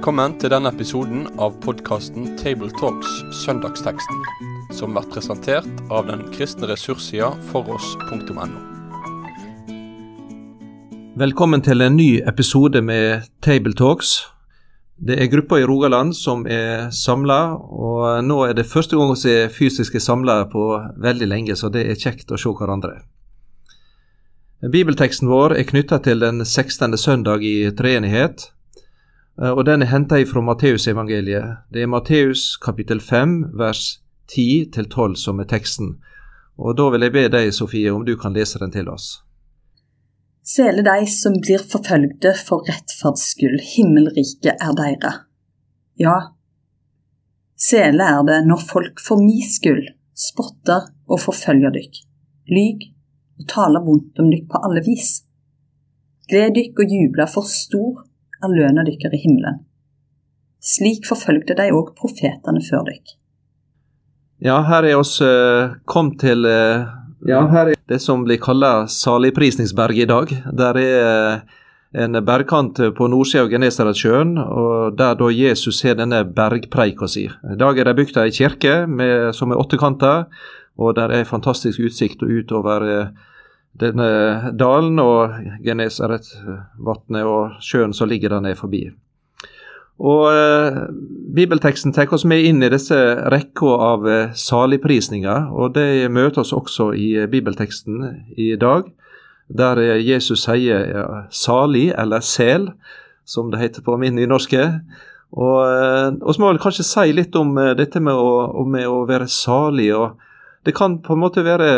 Velkommen til denne episoden av podkasten Tabletalks Søndagsteksten, som blir presentert av den kristne ressurssida foross.no. Velkommen til en ny episode med Tabletalks. Det er grupper i Rogaland som er samla, og nå er det første gang vi er fysiske samla på veldig lenge, så det er kjekt å se hverandre. Bibelteksten vår er knytta til den 16. søndag i treenighet, og den er henta fra Matteusevangeliet. Det er Matteus kapittel 5 vers 10-12 som er teksten. Og Da vil jeg be deg, Sofie, om du kan lese den til oss. Sele de som blir forfølgde for rettferds skyld, himmelriket er deira. Ja, sele er det når folk for mi skyld spotter og forfølger dykk, lyg og taler vondt om dykk på alle vis. Gled dykk og jubler for stor er løna dykkar i himmelen. Slik forfølgde de òg profetene før dykk. Ja, her er oss uh, kom til uh, ja, her er det som blir kalla saligprisningsberget i dag. Der er uh, en bergkant på nordsida av Genesaretsjøen, og der da Jesus har denne bergpreika si. I dag er det bygd ei kirke med, som er åttekanta, og der er fantastisk utsikt utover uh, denne dalen og Genesaretvatnet og sjøen som ligger der nede forbi. Og eh, Bibelteksten tar oss med inn i disse rekka av eh, saligprisninger, og det møter oss også i eh, bibelteksten i dag, der eh, Jesus sier ja, 'salig' eller 'sel', som det heter på min nynorske. Og eh, vi må vel kanskje si litt om eh, dette med å, med å være salig. og det kan på en måte være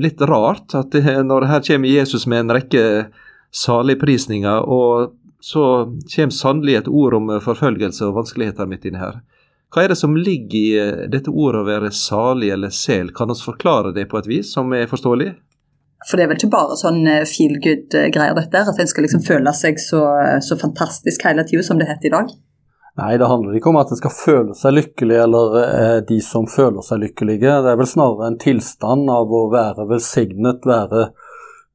litt rart at det, når her kommer Jesus med en rekke saligprisninger, og så kommer sannelig et ord om forfølgelse og vanskeligheter midt inni her. Hva er det som ligger i eh, dette ordet å være salig eller sel? Kan vi forklare det på et vis som er forståelig? For det er vel ikke bare sånn eh, feel good-greier, dette, at en skal liksom føle seg så, så fantastisk hele tida som det heter i dag? Nei, det handler ikke om at en skal føle seg lykkelig, eller eh, de som føler seg lykkelige. Det er vel snarere en tilstand av å være velsignet, være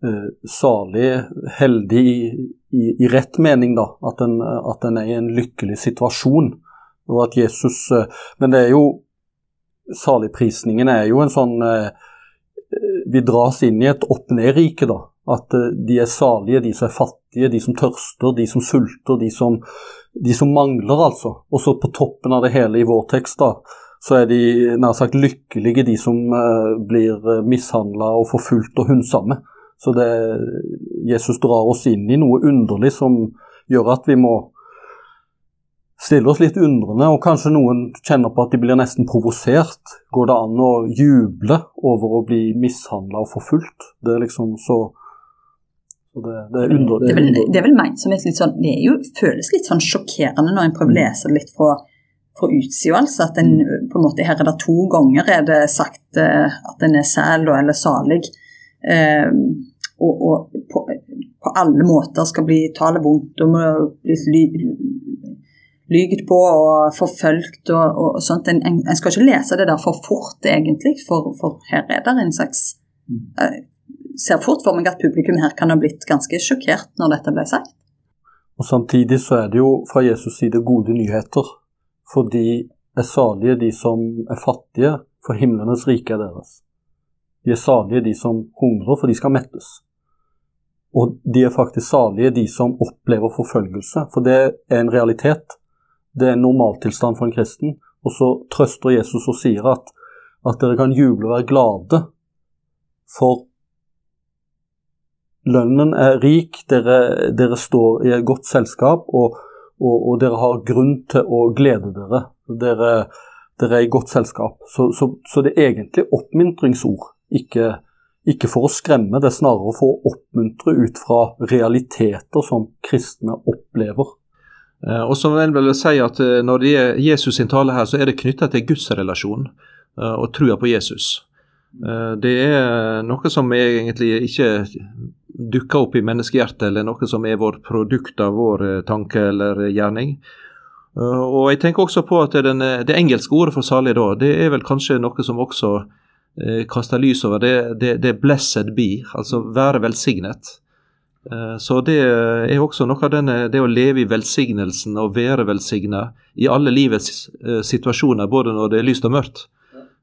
eh, salig, heldig i, i, i, rett mening, da. At en, at en er i en lykkelig situasjon. Og at Jesus eh, Men det er jo Saligprisningen er jo en sånn eh, Vi dras inn i et opp-ned-rike, da. At eh, de er salige, de som er fattige, de som tørster, de som sulter, de som, de som mangler, altså. Og så på toppen av det hele i vår tekst, da, så er de nær sagt lykkelige, de som uh, blir eh, mishandla og forfulgt og hundsamme. Så det, Jesus drar oss inn i noe underlig som gjør at vi må stille oss litt undrende, og kanskje noen kjenner på at de blir nesten provosert. Går det an å juble over å bli mishandla og forfulgt? Det er liksom så det, det, er under, det, er vel, det, er vel, ment som et litt sånn Det jo, føles litt sånn sjokkerende når en prøver å lese det litt fra, fra utsida. Altså at en på en måte Her er det to ganger er det sagt uh, at en er sæl eller salig. Uh, og, og på, på, alle måter skal bli tale vondt om å bli lyget på og forfølgt og, og sånt. En, en, skal ikke lese det der for fort, egentlig, for, for her er det en slags uh, ser fort for meg at publikum her kan ha blitt ganske sjokkert når dette ble sagt. Og Samtidig så er det jo fra Jesus side gode nyheter. For de er salige de som er fattige, for himlenes rike er deres. De er salige de som hungrer, for de skal mettes. Og de er faktisk salige de som opplever forfølgelse, for det er en realitet. Det er en normaltilstand for en kristen. Og så trøster Jesus og sier at, at dere kan juble og være glade, for lønnen er rik, dere, dere står i et godt selskap, og, og, og, dere har grunn til å glede dere. Dere, dere er i godt selskap. Så, så, så, det er egentlig oppmuntringsord, ikke, ikke for å skremme, det er snarere for å oppmuntre ut fra realiteter som kristne opplever. Og som en vil si at eh, Når det er Jesus sin tale her, så er det knytta til gudsrelasjonen og trua på Jesus. Det er noe som egentlig ikke dukker opp i menneskehjertet, eller noe som er vår produkt av vår eh, tanke eller gjerning. Eh, og jeg tenker også på at den, eh, Det engelske ordet for salig da, det er vel kanskje noe som også eh, kaster lys over det, det, det 'blessed be', altså være velsignet. Eh, så det er også noe av denne, det å leve i velsignelsen og være velsigna i alle livets eh, situasjoner, både når det er lyst og mørkt.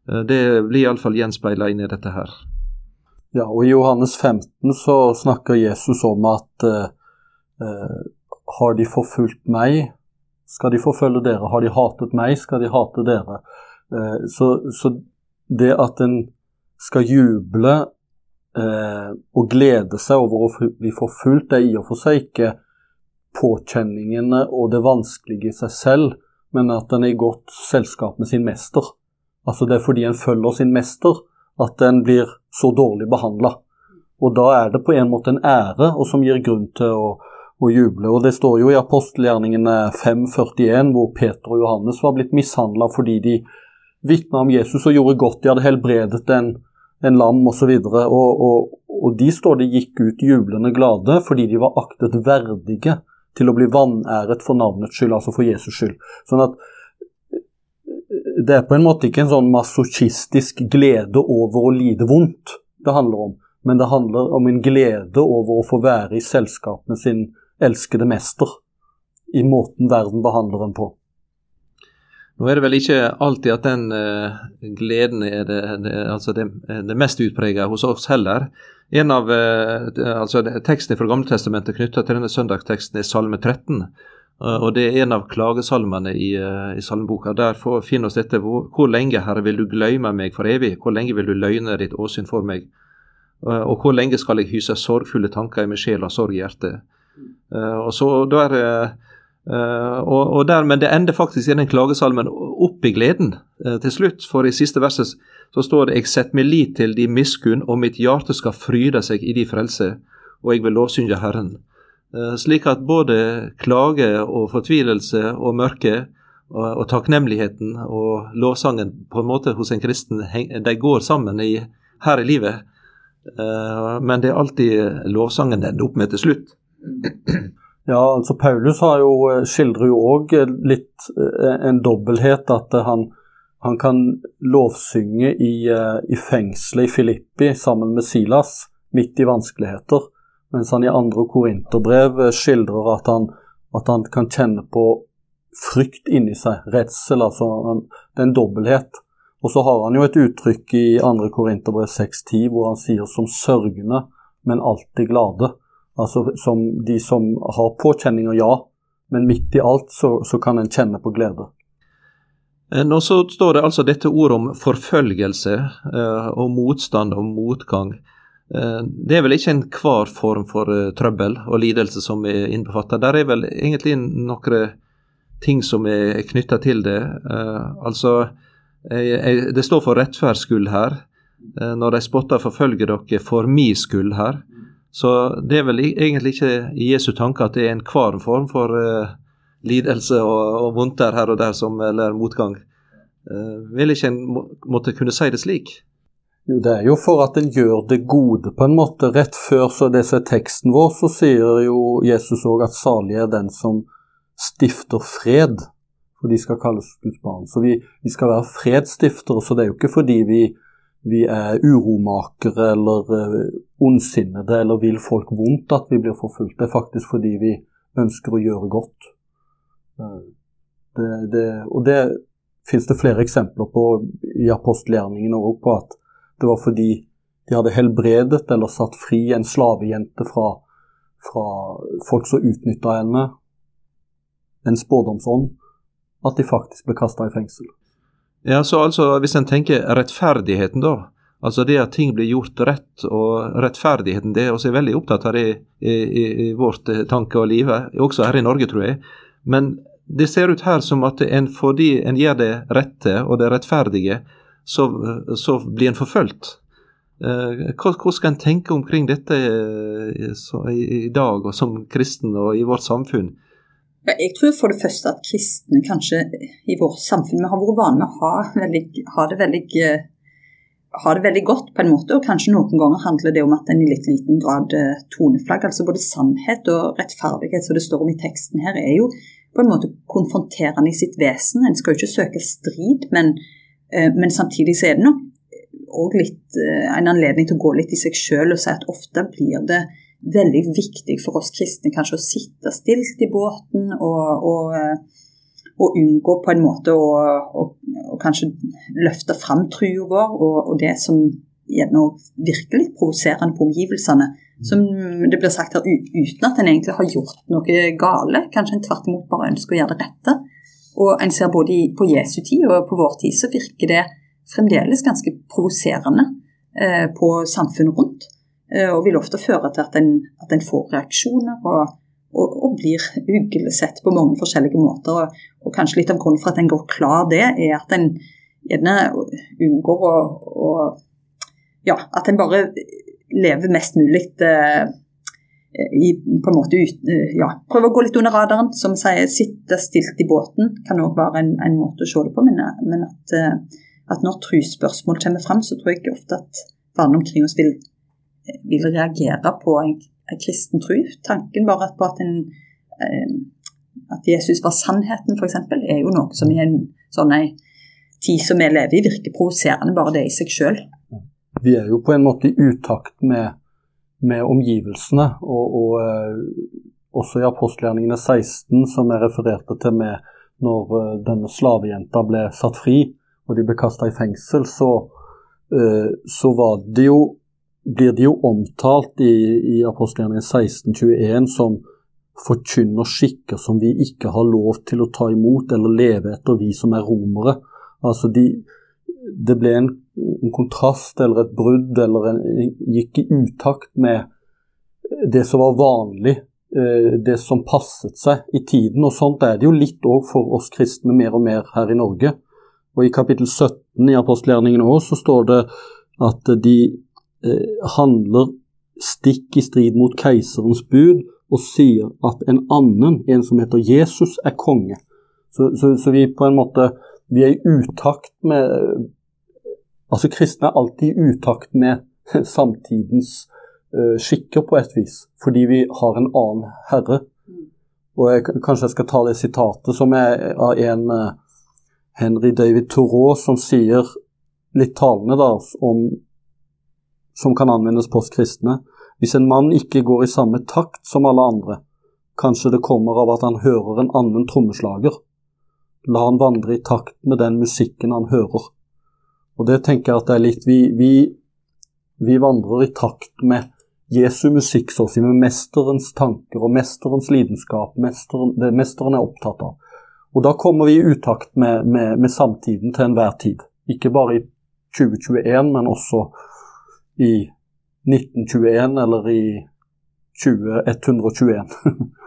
Eh, det blir iallfall gjenspeila inn i dette her. Ja, og I Johannes 15 så snakker Jesus om at eh, har de forfulgt meg, skal de forfølge dere. Har de hatet meg, skal de hate dere. Eh, så, så, det at en skal juble eh, og glede seg over å bli forfulgt, det er i og for seg ikke påkjenningene og det vanskelige i seg selv, men at en er i godt selskap med sin mester. Altså Det er fordi en følger sin mester at en blir så dårlig behandla. Og da er det på en måte en ære, og som gir grunn til å, å juble. Og Det står jo i apostelgjerningene 5.41, hvor Peter og Johannes var blitt mishandla fordi de vitna om Jesus og gjorde godt. De hadde helbredet en en lam osv. Og, og, og, og de står de gikk ut jublende glade fordi de var aktet verdige til å bli vanæret for navnets skyld, altså for Jesus skyld. Sånn at det er på en måte ikke en sånn masochistisk glede over å lide vondt det handler om, men det handler om en glede over å få være i selskap med sin elskede mester, i måten verden behandler en på. Nå er det vel ikke alltid at den uh, gleden er det, det, altså det, det mest utprega hos oss heller. En av uh, altså Teksten fra Gamletestamentet knytta til denne søndagsteksten er Salme 13. Uh, og Det er en av klagesalmene i, i salmeboka. Der finner oss dette hvor, hvor, lenge, Herre, vil du glemme meg for evig? Hvor lenge vil du løgne ditt åsyn for meg? og hvor lenge skal jeg hyse sorgfulle tanker i min sjel og sorg i hjertet? og så der og, og der, Men det ender faktisk i den klagesalmen opp i gleden til slutt. For i siste verset så står det 'Jeg setter min lit til de miskunn, og mitt hjerte skal fryde seg i de frelse', og jeg vil lovsynge Herren. Uh, slik at både klage og fortvilelse og mørke og, takknemligheten og lovsangen på en måte hos en kristen de går sammen i, her i livet. men det er alltid lovsangen den opp med til slutt. Ja, altså Paulus jo, eh, skildrer jo òg eh, litt eh, en dobbelthet. At han, han kan lovsynge i, i fengselet i Filippi sammen med Silas, midt i vanskeligheter. Mens han i andre korinterbrev skildrer at han, at han kan kjenne på frykt inni seg, redsel. altså han, Det er en dobbelthet. Og så har han jo et uttrykk i andre korinterbrev 6.10 hvor han sier 'som sørgende, men alltid glade'. Altså som de som har påkjenninger, ja, men midt i alt så, så kan en kjenne på glede. Eh, nå så står det altså dette ordet om forfølgelse eh, og motstand og motgang. Eh, det er vel ikke enhver form for eh, trøbbel og lidelse som er innbefattet. Der er vel egentlig noen ting som er knytta til det. Eh, altså, det står for rettferds skyld her. Eh, når de spotter forfølger dere for mi skyld her. Så det er vel egentlig ikke i Jesu tanke at det er enhver form for lidelse og, og vondter her og der som, eller motgang. Vil ikke en må, måtte kunne si det slik? Jo, Det er jo for at en gjør det gode, på en måte. Rett før så det som er teksten vår, så sier jo Jesus òg at salig er den som stifter fred, for de skal kalles Guds barn. Så vi, vi skal være fredsstiftere, så det er jo ikke fordi vi vi er uromakere eller uh, ondsinnede eller vil folk vondt at vi blir forfulgt. Det er faktisk fordi vi ønsker å gjøre godt. Uh, det, det, og det finnes det flere eksempler på i apostelgjerningene òg, på at det var fordi de hadde helbredet eller satt fri en slavejente fra, fra folk som utnytta henne, en spådomsånd, at de faktisk ble kasta i fengsel. Ja, så altså Hvis en tenker rettferdigheten, da. Altså det at ting blir gjort rett, og rettferdigheten det er også veldig opptatt av i, i, i vårt eh, tanke og liv, også her i Norge, tror jeg. Men det ser ut her som at en, fordi en gjør det rette og det rettferdige, så, så blir en forfulgt. Hvordan skal en tenke omkring dette eh, i dag og som kristen og i vårt samfunn? Jeg tror for det første at kristne kanskje i vårt samfunn Vi har vært vane med å ha, veldig, ha, det veldig, ha, det veldig, godt på en måte, og kanskje noen ganger handler det om at en i litt liten grad eh, toneflagg, altså både sannhet og rettferdighet, som det står om i teksten her, er jo på en måte konfronterende i sitt vesen. En skal jo ikke søke strid, men, eh, men samtidig så er det nok òg litt eh, en anledning til å gå litt i seg sjøl og si at ofte blir det veldig viktig for oss kristne kanskje å sitte stilt i båten og, og, og unngå på en måte å, og, kanskje løfte fram trua vår og, det som gjerne virker litt provoserende på omgivelsene. Som det blir sagt her, uten at en egentlig har gjort noe gale. Kanskje en tvert imot bare ønsker å gjøre det rette. Og en ser både på Jesu tid og på vår tid så virker det fremdeles ganske provoserende eh, på samfunnet rundt. Eh, og vil ofte føre til at en, at en får reaksjoner og, og, og blir uglesett på mange forskjellige måter. Og, og, kanskje litt av grunnen for at en går klar det, er at en gjerne unngår å, å Ja, at en bare lever mest mulig eh, i, på en måte ut, eh, ja, Prøve å gå litt under radaren. Som sier, sitte stilt i båten kan òg være en, en, måte å se det på. Men, men at, at når trusspørsmål kommer fram, så tror jeg ofte at verden omkring oss vil vil reagere på en, en kristen tru. Tanken bare på at, en, eh, at Jesus var sannheten, f.eks., er jo noe som i en sånn ei tid som vi lever i, virker provoserende, bare det i seg sjøl. Vi er jo på en måte i utakt med, med omgivelsene. og, og eh, også i apostelgjerningene 16, som jeg refererte til med når uh, denne slavejenta ble satt fri og de ble kasta i fengsel, så, uh, så det jo blir de jo omtalt i, i apostelgjerningen 1621 som forkynner skikker som vi ikke har lov til å ta imot eller leve etter, vi som er romere. Altså de, det ble en, en, kontrast eller et brudd, eller en, gikk i utakt med det som var vanlig, eh, det som passet seg i tiden. Og sånt er det jo litt òg for oss kristne mer og mer her i Norge. Og i kapittel 17 i apostelgjerningen òg så står det at de Eh, handler stikk i strid mot keiserens bud og sier at en annen, en som heter Jesus, er konge. Så, så, så vi på en måte vi er i utakt med Altså, kristne er alltid i utakt med samtidens uh, skikker, på et vis, fordi vi har en annen herre. Og jeg, Kanskje jeg skal ta det sitatet som er av en uh, Henry David Thoreau, som sier litt talende da, om som kan anvendes på oss kristne. Hvis en mann ikke går i samme takt som alle andre, kanskje det kommer av at han hører en annen trommeslager. La han vandre i takt med den musikken han hører. Og det tenker jeg at det er litt Vi, vi, vi vandrer i takt med Jesu musikk, så å si, med mesterens tanker og mesterens lidenskap, mesteren, det mesteren er opptatt av. Og da kommer vi i utakt med, med, med samtiden til enhver tid. Ikke bare i 2021, men også i 1921 eller i 2121. Eh,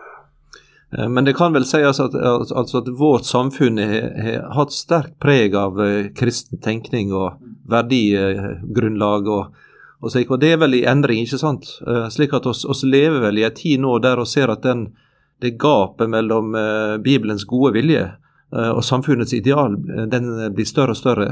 men det kan vel sies at, altså at vårt samfunn har hatt sterkt preg av eh, kristen tenkning og verdigrunnlag. og, og, slik, og Det er vel i endring, ikke sant? Eh, slik at oss, oss lever vel i en tid nå der vi ser at den, det gapet mellom Bibelens gode vilje og samfunnets ideal den blir større og større.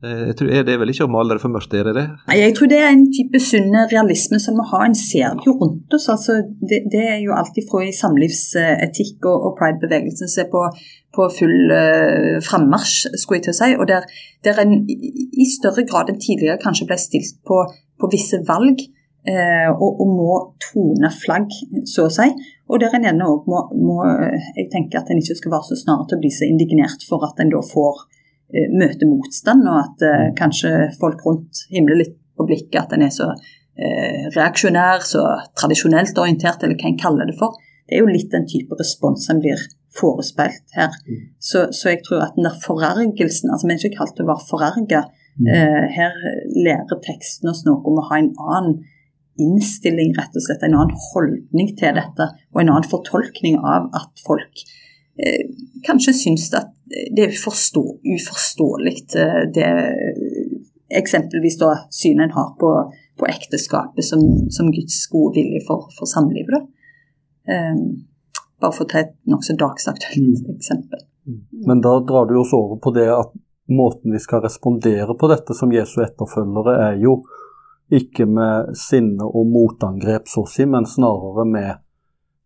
Eh, jeg tror, er det vel ikke å male det for mørkt, er det det? Nei, Jeg tror det er en type sunn realisme som vi har. En ser jo rundt oss. altså Det, det er jo alltid fra i samlivsetikk og, og pride-bevegelsen som er på, på full uh, frammarsj, skulle jeg til å si. Og der, der en i større grad enn tidligere kanskje ble stilt på, på visse valg. Uh, og, og, må tone flagg, så å si. Og der en gjerne òg må, må, Jeg tenker at en ikke skal være så snar til å bli så indignert for at en da får Eh, møter motstand, og at eh, mm. kanskje folk rundt himler litt på blikket at en er så eh, reaksjonær, så tradisjonelt orientert, eller hva en kaller det for. Det er jo litt den type respons en blir forespeilt her. Mm. Så, så, jeg tror at den der forargelsen altså Vi er ikke kalt til å være forarga. Mm. Eh, her lærer teksten oss noe om å ha en annen innstilling, rett og slett, en annen holdning til dette, og en annen fortolkning av at folk Eh, kanskje syns at det er forstå, uforståelig, eh, det eksempelvis da synet en har på, på ekteskapet som, som, Guds gode vilje for, for samlivet. Um, bare for å ta et nokså dagsaktuelt mm. eksempel. Mm. Men da drar du oss over på det at måten vi skal respondere på dette som Jesu etterfølgere, er jo ikke med sinne og motangrep, så å si, men snarere med Eh,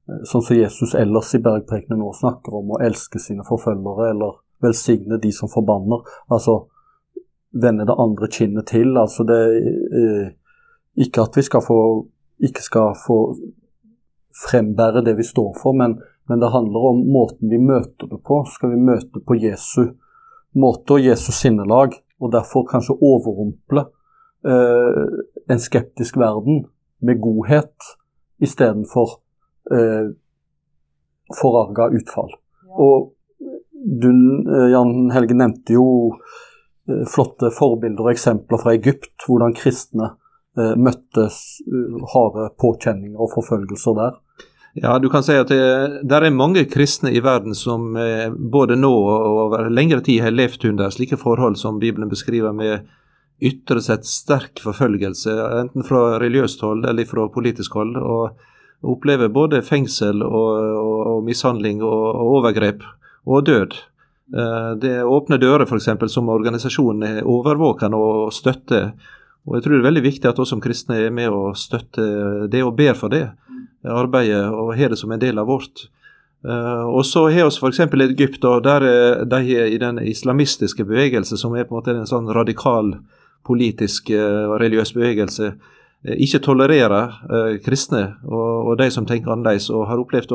sånn som Jesus ellers i bergprekenen nå snakker om å elske sine forfølgere, eller velsigne de som forbanner. Altså vende det andre kinnet til. Altså det eh, Ikke at vi skal få ikke skal få frembære det vi står for, men, men, det handler om måten vi møter det på. Skal vi møte på Jesu måte og Jesu sinnelag, og derfor kanskje overrumple eh, en skeptisk verden med godhet istedenfor eh, forarga utfall. Og du, eh, Jan Helge, nevnte jo eh, flotte forbilder og eksempler fra Egypt, hvordan kristne eh, møtte harde påkjenninger og forfølgelser der. Ja, du kan si at det, det, er mange kristne i verden som både nå og over lengre tid har levd under slike forhold som Bibelen beskriver, med ytre sett sterk forfølgelse, enten fra religiøst hold eller fra politisk hold. og opplever både fengsel og, og, og mishandling og, og, overgrep og død. Det det åpner dører, f.eks., som organisasjonen er overvåkende og støtter. Og jeg tror det er veldig viktig at vi som kristne er med og støtter det og ber for det arbeidet og har det som en del av vårt. Uh, og så har vi f.eks. Egypt, og der de er i den islamistiske bevegelse, som er på en måte en sånn radikal politisk og religiøs bevegelse, ikke tolererer kristne og, og, de som tenker annerledes, og har opplevd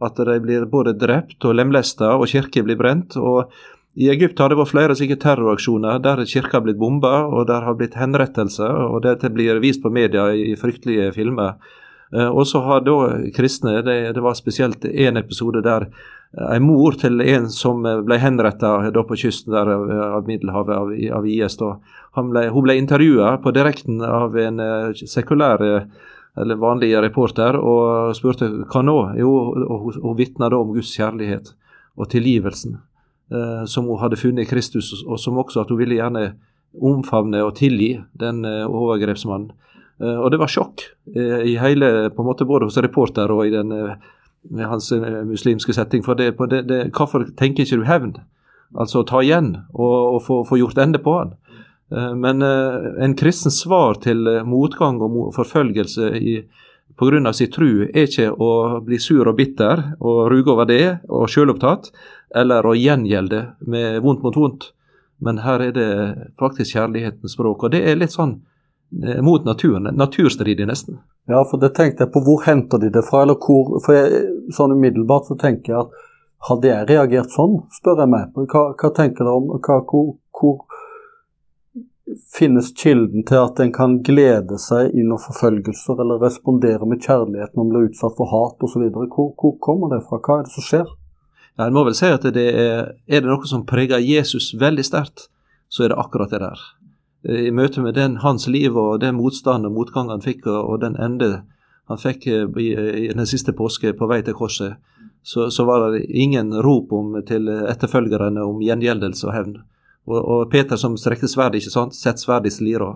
at de blir både drept og lemlesta, og kirker blir brent. og i Egypt har det vært flere slike terroraksjoner der kirka har blitt bomba, og der har blitt henrettelser, og dette blir vist på media i fryktelige filmer. Eh, og så har da kristne det, det var spesielt én episode der en mor til en som ble henrettet på kysten der av Middelhavet, av, av IS. Da. Ble, hun ble intervjua på direkten av en eh, sekulær eller vanlig reporter og spurte hva nå? Jo, hun, hun vitna da om Guds kjærlighet og tilgivelsen eh, som hun hadde funnet i Kristus, og som også at hun ville gjerne omfavne og tilgi den eh, overgrepsmannen. Eh, og det var sjokk eh, i hele, på en måte både hos reporter og i den, eh, hans muslimske setting. For det, det, det, hvorfor tenker ikke du hevn? Altså ta igjen og, og få, få gjort ende på han. Men en kristens svar til motgang og forfølgelse pga. sin tru er ikke å bli sur og bitter og ruge over det og sjølopptatt, eller å gjengjelde med vondt mot vondt. Men her er det faktisk kjærlighetens språk. Og det er litt sånn mot naturen. Naturstridig, nesten. Ja, for det tenkte jeg på. Hvor henter de det fra? eller hvor, for jeg, Sånn umiddelbart så tenker jeg at hadde jeg reagert sånn, spør jeg meg. Hva, hva tenker dere om hva, hvor, hvor finnes kilden til at en kan glede seg under forfølgelser eller respondere med kjærlighet når en blir utsatt for hat osv. Hvor, hvor kommer det fra? Hva er det som skjer? Ja, En må vel si at det er, er det noe som preger Jesus veldig sterkt, så er det akkurat det der. I møte med den, hans liv og den motstand og motgang han fikk, og den ende han fikk eh, i, i den siste påske på vei til korset, så, så var det ingen rop om, til etterfølgerne om gjengjeldelse og hevn. Og, og Peter som strekte sverdet, ikke sant, setter sverdet i slira.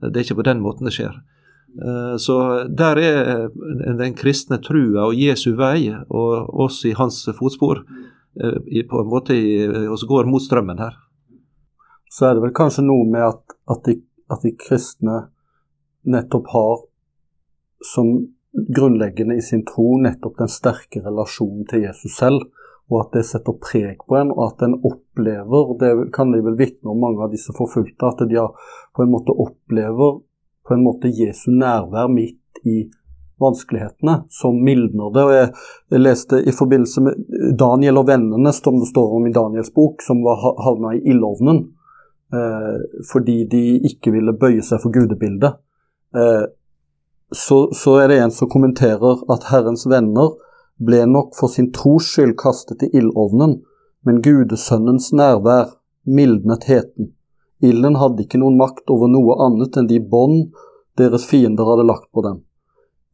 Det er ikke på den måten det skjer. Eh, så der er den kristne trua og Jesu vei, og oss i hans fotspor, eh, på en måte oss går mot strømmen her. Så er det vel kanskje noe med at, at, de, at de kristne nettopp har som grunnleggende i sin tro nettopp den sterke relasjonen til Jesus selv og at det setter preg på en, og at en opplever Det kan de vel vitne om, mange av disse forfulgte, at de på en måte opplever på en måte Jesu nærvær midt i vanskelighetene, som mildner det. og Jeg, jeg leste i forbindelse med Daniel og vennene, som det står om i Daniels bok, som var havna i ildovnen fordi de ikke ville bøye seg for gudebildet. Eh, så, så er det en som kommenterer at Herrens venner ble nok for sin tros skyld kastet i ildovnen, men gudesønnens nærvær mildnet heten. Ilden hadde ikke noen makt over noe annet enn de bånd deres fiender hadde lagt på dem.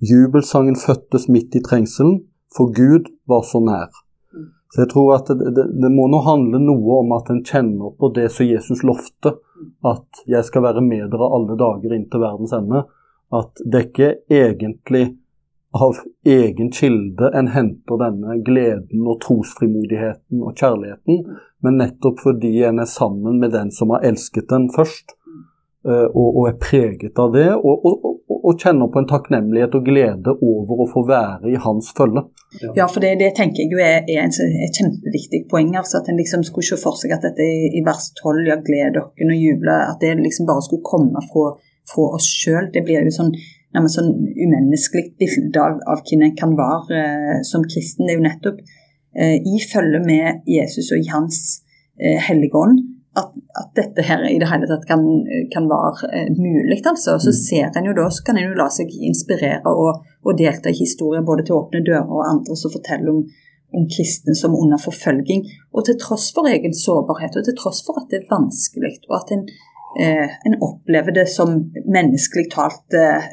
Jubelsangen fødtes midt i trengselen, for Gud var så nær. Så jeg tror at det, det, det må nå handle noe om at en kjenner på det som Jesus lovte, at 'jeg skal være med dere alle dager inn til verdens ende'. At det ikke egentlig av egen kilde en henter denne gleden og trosfrimodigheten og kjærligheten, men nettopp fordi en er sammen med den som har elsket den først, og, og er preget av det, og, og, og, kjenner på en takknemlighet og glede over å få være i hans følge. Ja, ja for det, det, tenker jeg jo er, er et kjempeviktig poeng. altså At en liksom skulle se for seg at dette i vers 12, ja, gled dere og juble, at det liksom bare skulle komme fra, fra oss sjøl. Det blir jo sånn nærmest sånn umenneskelig bilde av, av hvem en kan være eh, som kristen. Det er jo nettopp eh, i følge med Jesus og i hans eh, hellige ånd at, at, dette her i det hele tatt kan, kan være eh, mulig. altså. Så mm. ser en jo da, så kan en jo la seg inspirere og, og delta i historier både til Åpne dører og andre som forteller om, om kristne som under forfølging. Og til tross for egen sårbarhet, og til tross for at det er vanskelig, og at en, eh, en opplever det som menneskelig talt eh,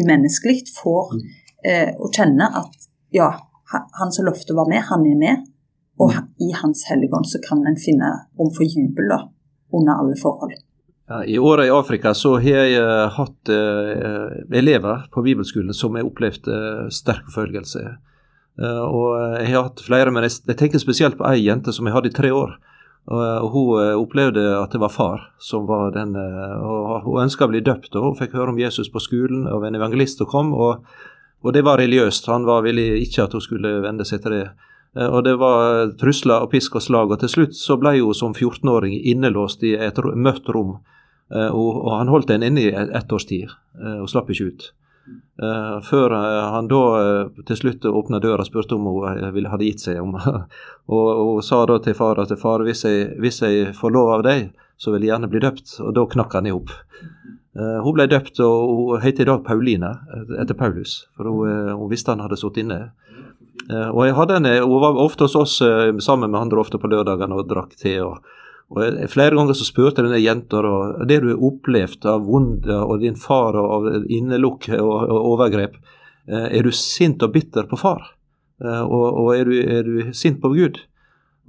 umenneskelig, får mm. eh, å kjenne at ja, han som lovte å være med, han er med. Og i Hans helligånd så kan en finne rom for jubel under alle forhold. Ja, I åra i Afrika så har jeg uh, hatt uh, elever på bibelskolen som har opplevd uh, sterk forfølgelse. og jeg har hatt flere, men jeg, jeg tenker spesielt på ei jente som jeg hadde i tre år. Og, Hun opplevde at det var far som var den og Hun ønska å bli døpt, og hun fikk høre om Jesus på skolen av en evangelist som kom. og, og det var religiøst. Han var ville ikke at hun skulle vende seg til det. Eh, og det var trusler og pisk og slag. Og til slutt så ble hun som 14-åring innelåst i et mørkt rom. Eh, og, han holdt henne inne i ett års tid, eh, og slapp ikke ut. Før han da til slutt åpna døra og spurte om hun ville hadde gitt seg. Om, og hun sa da til far at far, hvis jeg, hvis jeg får lov av deg, så vil jeg gjerne bli døpt. Og da knakk han i hop. Hun ble døpt, og hun heter i dag Pauline, etter Paulus. For hun, hun visste han hadde sittet inne. Eh, og jeg hadde en, Hun var ofte hos oss eh, sammen med andre ofte på lørdagene og drakk te. og, og Flere ganger så spurte denne jenta og det du har opplevd av vonde og din far og av innelukk og, og, overgrep. Eh, er du sint og bitter på far? Og, og er, du, er, du, sint på Gud?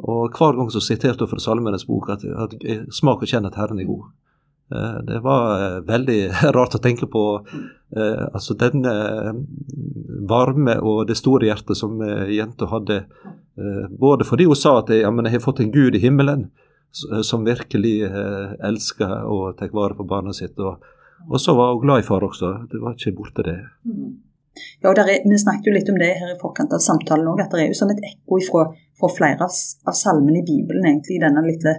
Og Hver gang så siterte hun fra Salmenes bok at, at smak og kjenn at Herren er god. Eh, det var eh, veldig rart å tenke på eh, altså den varme og det store hjertet som jenta hadde. Både fordi hun sa at ja, jeg har fått en gud i himmelen som virkelig elsker og tar vare på barnet sitt. Og, og, så var hun glad i far også. Det var ikke borte, det. Mm. Ja, og er, Vi snakket jo litt om det her i forkant av samtalen òg, at det er jo som et ekko fra, fra flere av, av salmene i Bibelen, egentlig, i denne lille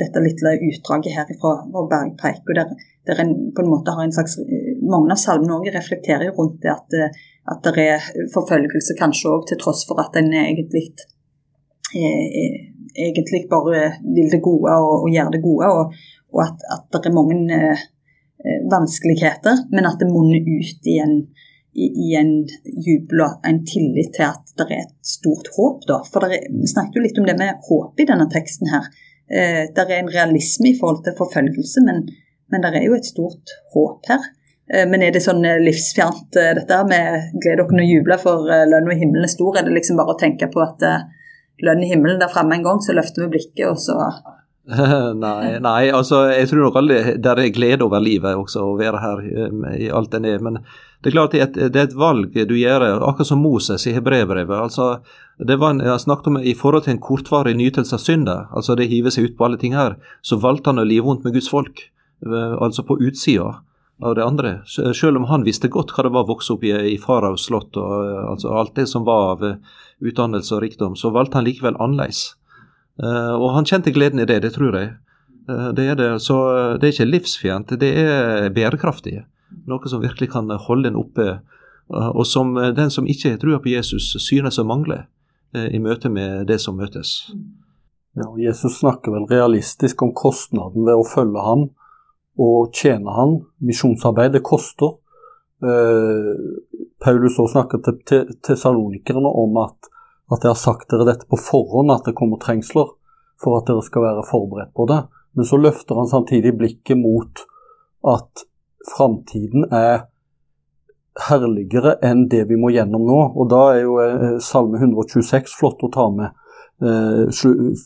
dette lille utdraget her fra vår bergpreik. og der, der en på en måte har en slags, eh, Mange av salmene også reflekterer rundt det at, eh, at det er forfølgelse, kanskje òg til tross for at en egentlig, eh, egentlig bare vil det gode og, og gjør det gode. Og, og at, at, det er mange eh, vanskeligheter, men at det munner ut i en, i, i en jubel og en tillit til at det er et stort håp. Da. For er, Vi snakket jo litt om det med håp i denne teksten her. Eh, det er en realisme i forhold til forfølgelse, men, men det er jo et stort håp her. Eh, men er det sånn eh, dette med gled dere og juble for lønn og himmelen er stor? Er det liksom bare å tenke på at lønn i himmelen der fremme en gang, så løfter vi blikket, og så nei, nei, altså jeg tror nok alle der er glede over livet også, å være her i alt den er. Men det er klart det er, et, det er et valg du gjør, akkurat som Moses i Hebrevbrevet. Altså, det var en, jeg snakket om I forhold til en kortvarig nytelse av synder, altså det hiver seg ut på alle ting her, så valgte han å live vondt med Guds folk. Eh, altså på utsida av det andre. Selv om han visste godt hva det var å vokse opp i, i faraos slott og eh, altså alt det som var av eh, utdannelse og rikdom, så valgte han likevel annerledes. Og han kjente gleden i det, det tror jeg. Det er det. Så det er ikke livsfjernt, det er bærekraftig. Noe som virkelig kan holde en oppe, og som den som ikke tror på Jesus, synes å mangle i møte med det som møtes. Ja, og Jesus snakker vel realistisk om kostnaden ved å følge ham og tjene ham. Misjonsarbeid, det koster. Eh, Paulus også snakker til tesalonikerne om at, at jeg har sagt dere dette på forhånd, at det kommer trengsler, for at dere skal være forberedt på det. Men så løfter han samtidig blikket mot at framtiden er herligere enn det vi må gjennom nå. Og da er jo eh, Salme 126 flott å ta med. Eh,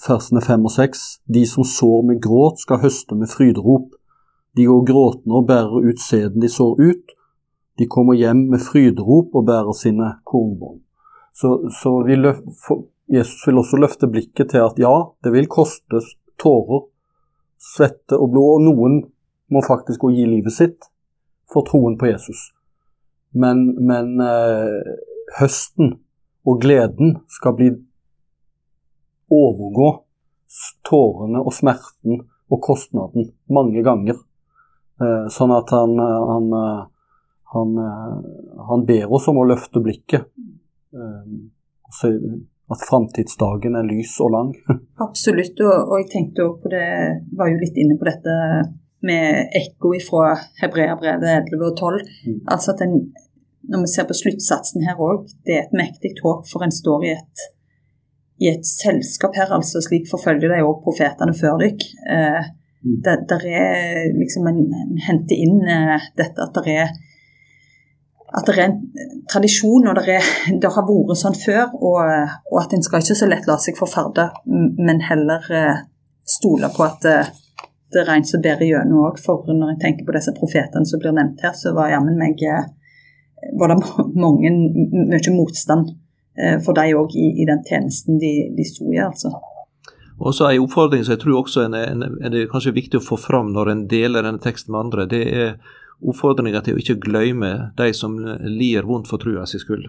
versene 5 og 6. De som sår med gråt, skal høste med fryderop. De går gråtende og bærer ut sæden de sår ut. De kommer hjem med fryderop og bærer sine kornbånd. Så, så vil Jesus vil også løfte blikket til at ja, det vil koste tårer, svette og blod. Og noen må faktisk å gi livet sitt for troen på Jesus. Men, men eh, høsten og gleden skal bli overgå tårene og smerten og kostnaden mange ganger. Eh, sånn at han, han, han, han, ber oss om å løfte blikket. og så, at framtidsdagen er lys og lang. Absolutt, og, og jeg tenkte også på det, var jo litt inne på dette med ekko fra Hebreabrevet 11 og 12. Mm. Altså at en, når vi ser på sluttsatsen her òg, det er et mektig håp, for en står i et, i et selskap her, altså slik forfølger de òg profetene før dere. Eh, mm. der, der, er liksom en, en henter inn eh, dette at det er at det er en tradisjon, og det, er, det har vært sånn før. Og, og, at en skal ikke så lett la seg forferde, men heller eh, stole på at det, det rent en som bærer gjennom òg. For når jeg tenker på disse profetene som blir nevnt her, så var jammen meg eh, var det mange, mye motstand eh, for de òg i, i, den tjenesten de, de sto i, altså. Og så En oppfordring som jeg tror også er, en, en, er det kanskje viktig å få fram når en deler denne teksten med andre, det er oppfordringa til å ikke glemme de som lir vondt for trua si skyld.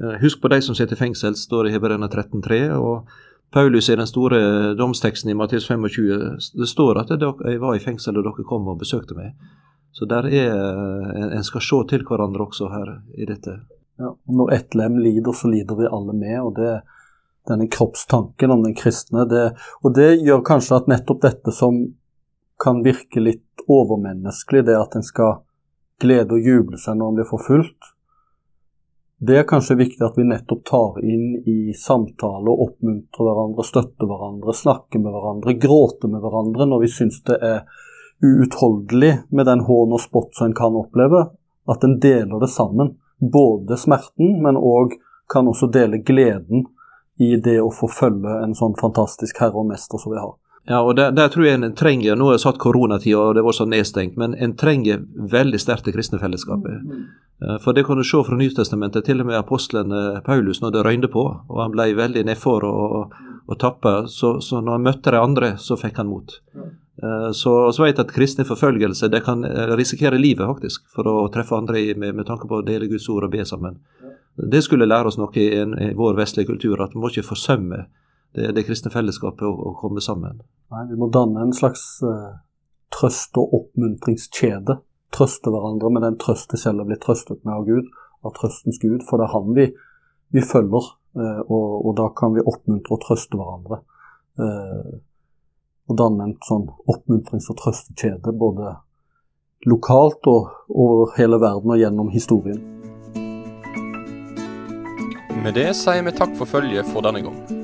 Eh, husk på de som sitter i fengsel, står i Hebreerne 13,3. og Paulus i den store domsteksten i Matteus 25 det står at jeg var i fengsel og dere kom og besøkte meg. Så der er, En skal se til hverandre også her i dette. Ja, og når ett lem lider, så lider vi alle med. og det denne kroppstanken om den kristne. Det, og det gjør kanskje at nettopp dette som kan virke litt overmenneskelig, det at en skal glede og juble seg når en blir forfulgt. Det er kanskje viktig at vi nettopp tar inn i samtale og oppmuntrer hverandre, støtter hverandre, snakker med hverandre, gråter med hverandre når vi syns det er uutholdelig med den hån og spott som en kan oppleve. At en deler det sammen. Både smerten, men òg kan også dele gleden i det å få følge en sånn fantastisk herre og mester som vi har. Ja, og der, der, tror jeg en trenger Nå er det satt koronatida og det var så nedstengt, men en trenger veldig sterkt det kristne fellesskapet. Mm. Eh, for det kan du se fra Nytestamentet, til og med apostelen Paulus, når det røynde på, og han ble veldig nedfor og, og tappa, så, så, når han møtte de andre, så fikk han mot. Eh, så, vi vet at kristne forfølgelse det kan eh, risikere livet, faktisk, for å treffe andre med, med tanke på å dele Guds ord og be sammen. Det skulle lære oss noe i, i vår vestlige kultur, at vi må ikke forsømme det, det kristne fellesskapet å, å, komme sammen. Nei, Vi må danne en slags uh, trøst- og oppmuntringskjede. Trøste hverandre med den trøst de selv har blitt trøstet med av Gud, av trøstens Gud. For det er Han vi, vi følger, uh, og, og, da kan vi oppmuntre og trøste hverandre. Uh, og danne en sånn oppmuntrings- og trøstekjede både lokalt og over hele verden og gjennom historien. Med det sier vi takk for følget for denne gang.